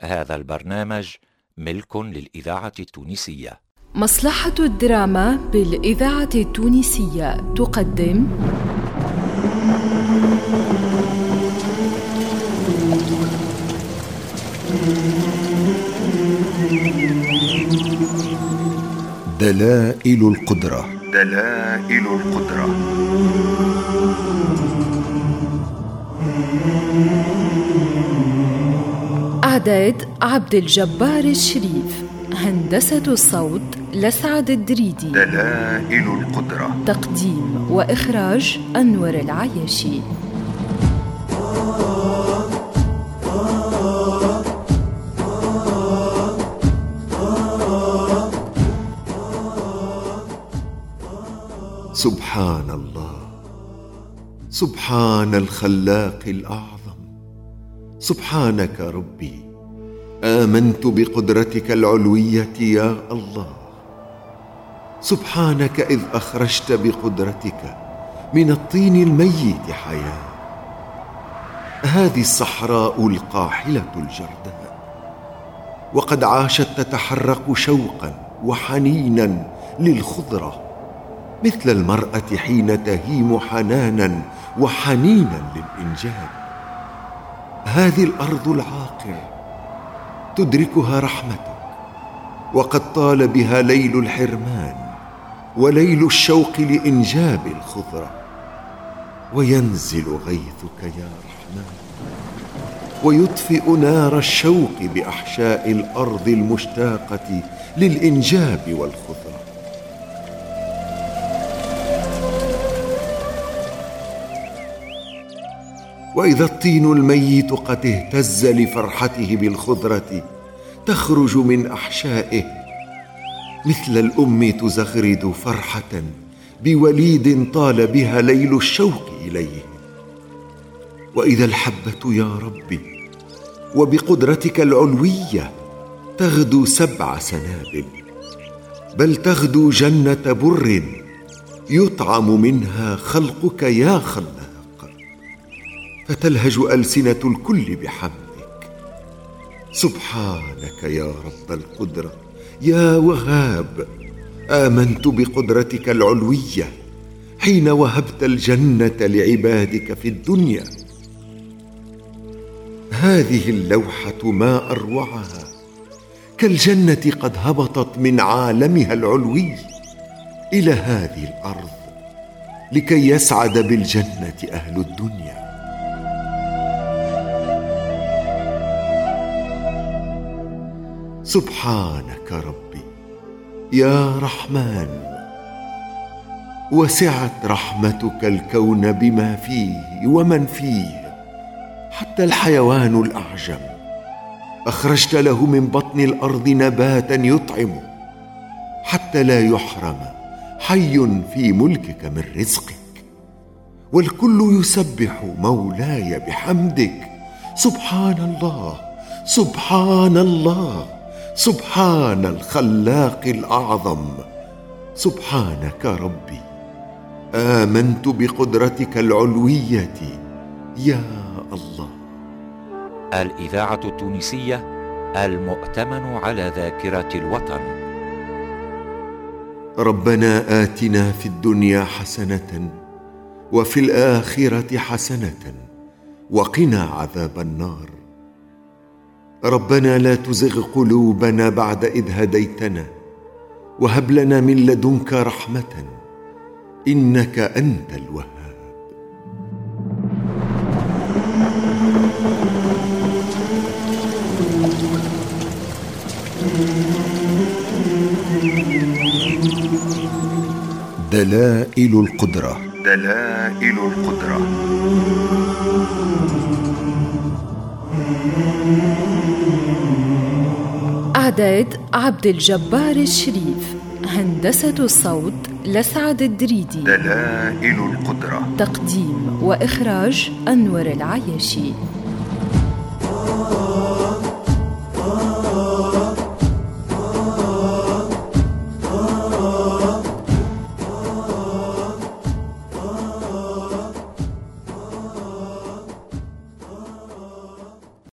هذا البرنامج ملك للإذاعة التونسية. مصلحة الدراما بالإذاعة التونسية تقدم. دلائل القدرة. دلائل القدرة. إعداد عبد الجبار الشريف هندسة الصوت لسعد الدريدي. دلائل القدرة. تقديم وإخراج أنور العياشي سبحان الله سبحان الخلاق الأعظم. سبحانك ربي. آمنت بقدرتك العلوية يا الله. سبحانك إذ أخرجت بقدرتك من الطين الميت حياة. هذه الصحراء القاحلة الجرداء. وقد عاشت تتحرك شوقا وحنينا للخضرة مثل المرأة حين تهيم حنانا وحنينا للإنجاب. هذه الأرض العاقر تدركها رحمتك وقد طال بها ليل الحرمان وليل الشوق لإنجاب الخضرة وينزل غيثك يا رحمن ويطفئ نار الشوق بأحشاء الأرض المشتاقة للإنجاب والخضرة. وإذا الطين الميت قد اهتز لفرحته بالخضرة تخرج من أحشائه. مثل الأم تزغرد فرحة بوليد طال بها ليل الشوق إليه. وإذا الحبة يا ربي وبقدرتك العلوية تغدو سبع سنابل بل تغدو جنة بر يطعم منها خلقك يا خلاق فتلهج ألسنة الكل بحمدك. سبحانك يا رب القدرة. يا وهاب آمنت بقدرتك العلوية حين وهبت الجنة لعبادك في الدنيا. هذه اللوحة ما أروعها. كالجنة قد هبطت من عالمها العلوي إلى هذه الأرض لكي يسعد بالجنة أهل الدنيا. سبحانك ربي. يا رحمن وسعت رحمتك الكون بما فيه ومن فيه حتى الحيوان الأعجم. أخرجت له من بطن الأرض نباتا يطعمه حتى لا يحرم حي في ملكك من رزقك. والكل يسبح مولاي بحمدك. سبحان الله سبحان الله. سبحان الخلاق الأعظم. سبحانك ربي. آمنت بقدرتك العلوية. يا الله. الإذاعة التونسية المؤتمن على ذاكرة الوطن. ربنا آتنا في الدنيا حسنة وفي الآخرة حسنة وقنا عذاب النار. ربنا لا تزغ قلوبنا بعد إذ هديتنا. وهب لنا من لدنك رحمة إنك أنت الوهاب. دلائل القدرة. دلائل القدرة. إعداد عبد الجبار الشريف هندسة الصوت لسعد الدريدي. دلائل القدرة. تقديم وإخراج أنور العياشي.